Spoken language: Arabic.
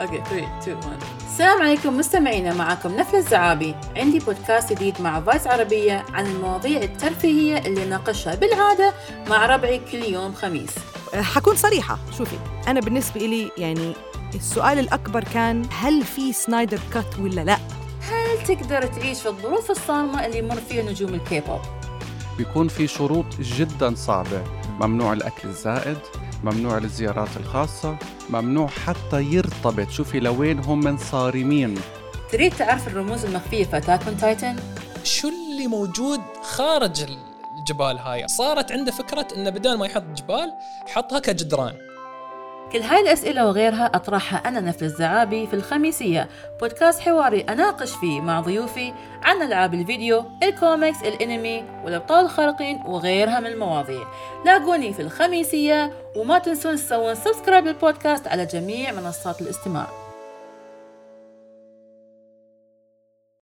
OK 3 2 1 السلام عليكم مستمعينا معكم نفل الزعابي. عندي بودكاست جديد مع VICE عربية عن المواضيع الترفيهية اللي ناقشها بالعادة مع ربعي كل يوم خميس. حكون صريحة. شوفي أنا بالنسبة إلي يعني السؤال الأكبر كان هل في Snyder Cut ولا لا؟ هل تقدر تعيش في الظروف الصارمة اللي يمر فيها نجوم الكيبوب؟ بيكون في شروط جدا صعبة. ممنوع الأكل الزائد ممنوع الزيارات الخاصة ممنوع حتى يرتبط. شوفي لوين هم من صارمين تريد تعرف الرموز المخفية في Attack Titan؟ شو اللي موجود خارج الجبال هاي؟ صارت عنده فكرة إنه بدل ما يحط جبال حطها كجدران. كل هاي الأسئلة وغيرها أطرحها أنا نفل الزعابي في الخميسية. بودكاست حواري أناقش فيه مع ضيوفي عن ألعاب الفيديو الكوميكس الأنمي والأبطال الخارقين وغيرها من المواضيع. لاقوني في الخميسية وما تنسون تسوون سبسكرايب للبودكاست على جميع منصات الاستماع.